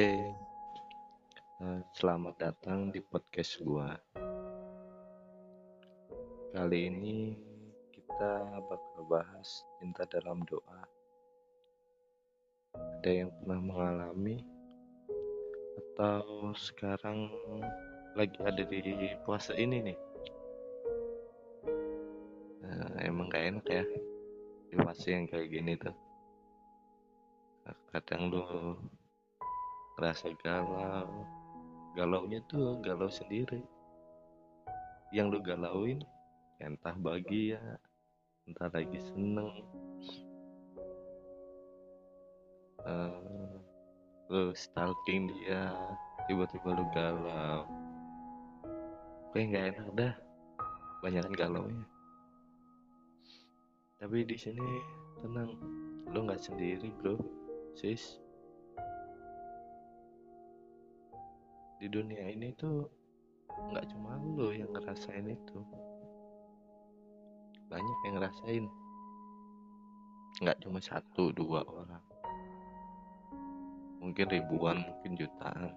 Oke, eh, selamat datang di podcast gua. Kali ini kita bakal bahas cinta dalam doa. Ada yang pernah mengalami atau sekarang lagi ada di puasa ini nih? Nah, emang gak enak ya di fase yang kayak gini tuh. Kadang lu rasa galau. Galaunya tuh galau sendiri. Yang lu galauin entah bahagia entah lagi seneng. Uh, lu stalking dia tiba-tiba lu galau. Kayak nggak enak dah. Banyak galau ya tapi di sini tenang. Lu nggak sendiri bro. Sis di dunia ini tuh nggak cuma lo yang ngerasain itu. Banyak yang ngerasain. Nggak cuma satu dua orang. Mungkin ribuan mungkin jutaan.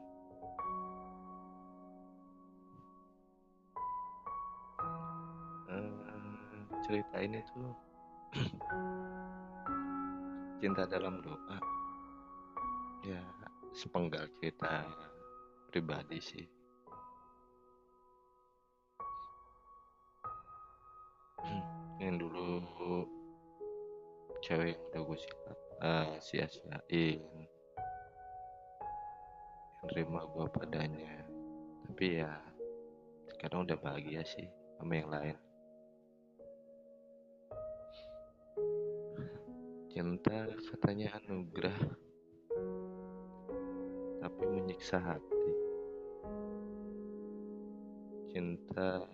Uh, cerita ini tuh cinta dalam doa. Ya sepenggal cerita pribadi sih. Yang dulu cewek yang udah gue siap uh, sia-siain yang terima gue padanya. Tapi ya sekarang udah bahagia sih sama yang lain. Cinta katanya anugerah tapi menyiksa hati cinta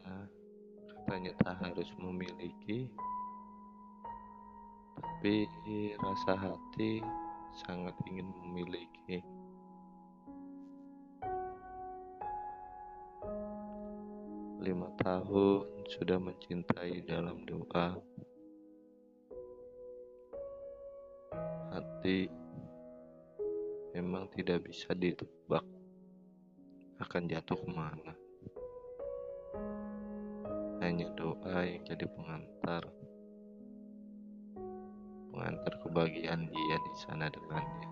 katanya tak harus memiliki tapi rasa hati sangat ingin memiliki. Lima tahun sudah mencintai dalam doa. Hati memang tidak bisa ditebak akan jatuh ke mana hanya doa yang jadi pengantar. Pengantar kebahagiaan dia di sana dengannya.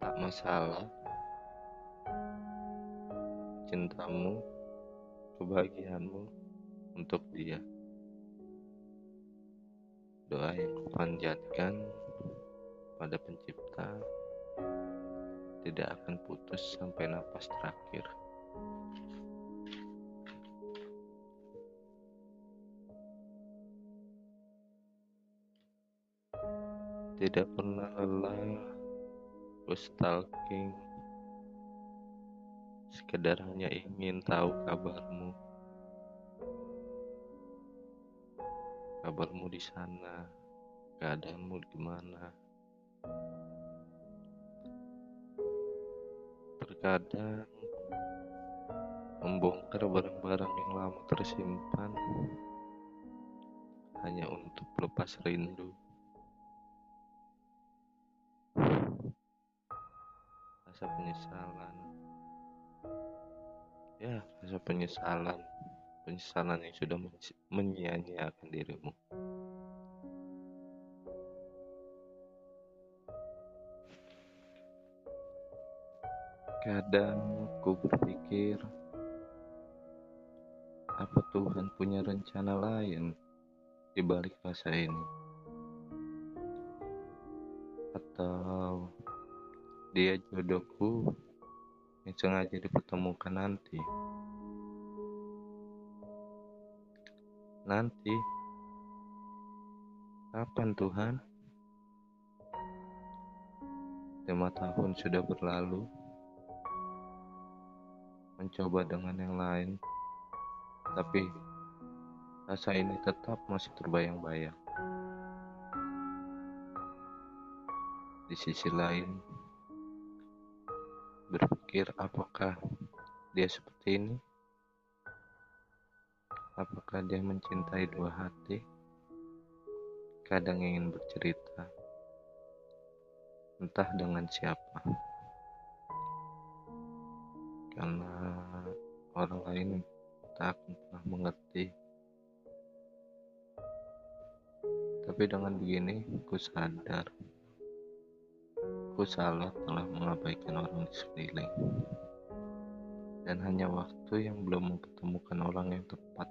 Tak masalah. Cintamu kebahagiaanmu untuk dia. Doa yang kupanjatkan pada pencipta tidak akan putus sampai napas terakhir. Tidak pernah lelah stalking sekedar hanya ingin tahu kabarmu. Kabarmu di sana, keadaanmu gimana? Terkadang membongkar barang-barang yang lama tersimpan hanya untuk lepas rindu. Rasa penyesalan, ya, rasa penyesalan, penyesalan yang sudah menyia-nyiakan dirimu. Kadang aku berpikir, apa Tuhan punya rencana lain di balik rasa ini? Atau dia jodohku yang sengaja dipertemukan nanti? Nanti? Kapan Tuhan? Lima tahun sudah berlalu mencoba dengan yang lain, tapi rasa ini tetap masih terbayang-bayang. Di sisi lain, berpikir apakah dia seperti ini? Apakah dia mencintai dua hati? terkadang ingin bercerita, entah dengan siapa, karena orang lain tak pernah mengerti. Tapi dengan begini, ku sadar, ku salah telah mengabaikan orang di sekeliling, dan hanya waktu yang belum mempertemukan orang yang tepat.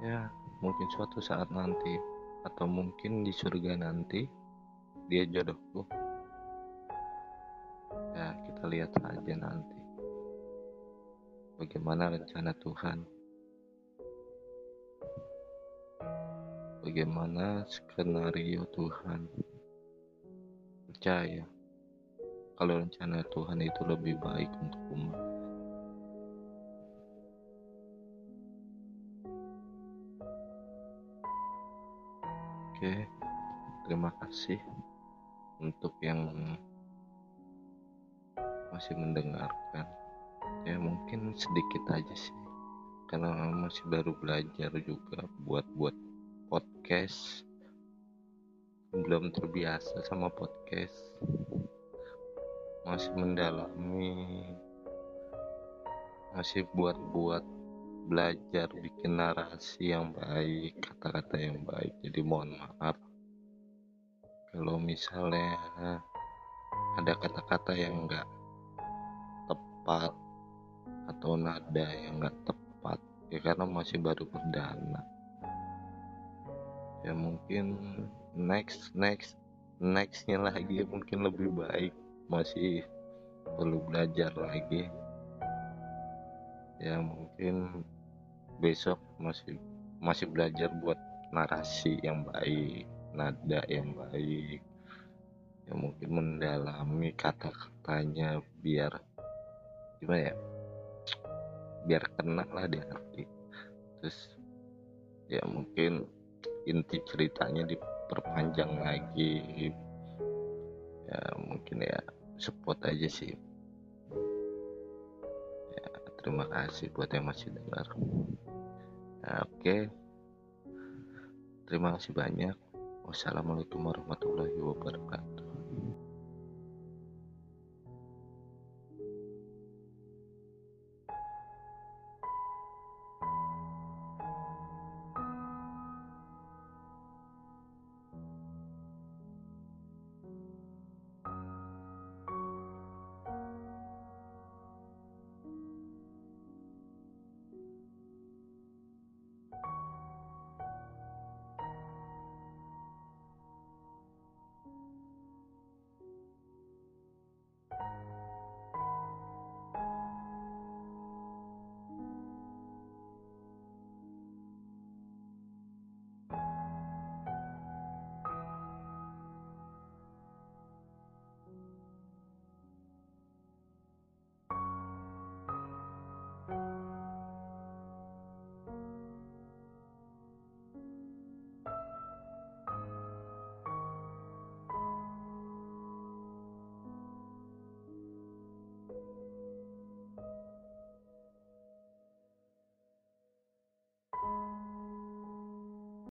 Ya, mungkin suatu saat nanti, atau mungkin di surga nanti, dia jodohku. Lihat saja nanti. Bagaimana rencana Tuhan? Bagaimana skenario Tuhan? Percaya, kalau rencana Tuhan itu lebih baik untuk umat. Oke, terima kasih untuk yang masih mendengarkan. Ya mungkin sedikit aja sih, karena masih baru belajar juga buat buat podcast. Belum terbiasa sama podcast, masih mendalami, masih buat-buat belajar bikin narasi yang baik, kata-kata yang baik. Jadi mohon maaf kalau misalnya ada kata-kata yang enggak tepat atau nada yang enggak tepat. Ya karena masih baru perdana. Ya mungkin next next nextnya lagi mungkin lebih baik. Masih perlu belajar lagi. Ya mungkin besok masih masih belajar buat narasi yang baik nada yang baik. Ya mungkin mendalami kata-katanya biar gimana ya biar kena lah di hati terus ya mungkin inti ceritanya diperpanjang lagi. Ya mungkin ya support aja sih. Ya terima kasih buat yang masih dengar. Nah, Oke, terima kasih banyak. Wassalamualaikum warahmatullahi wabarakatuh.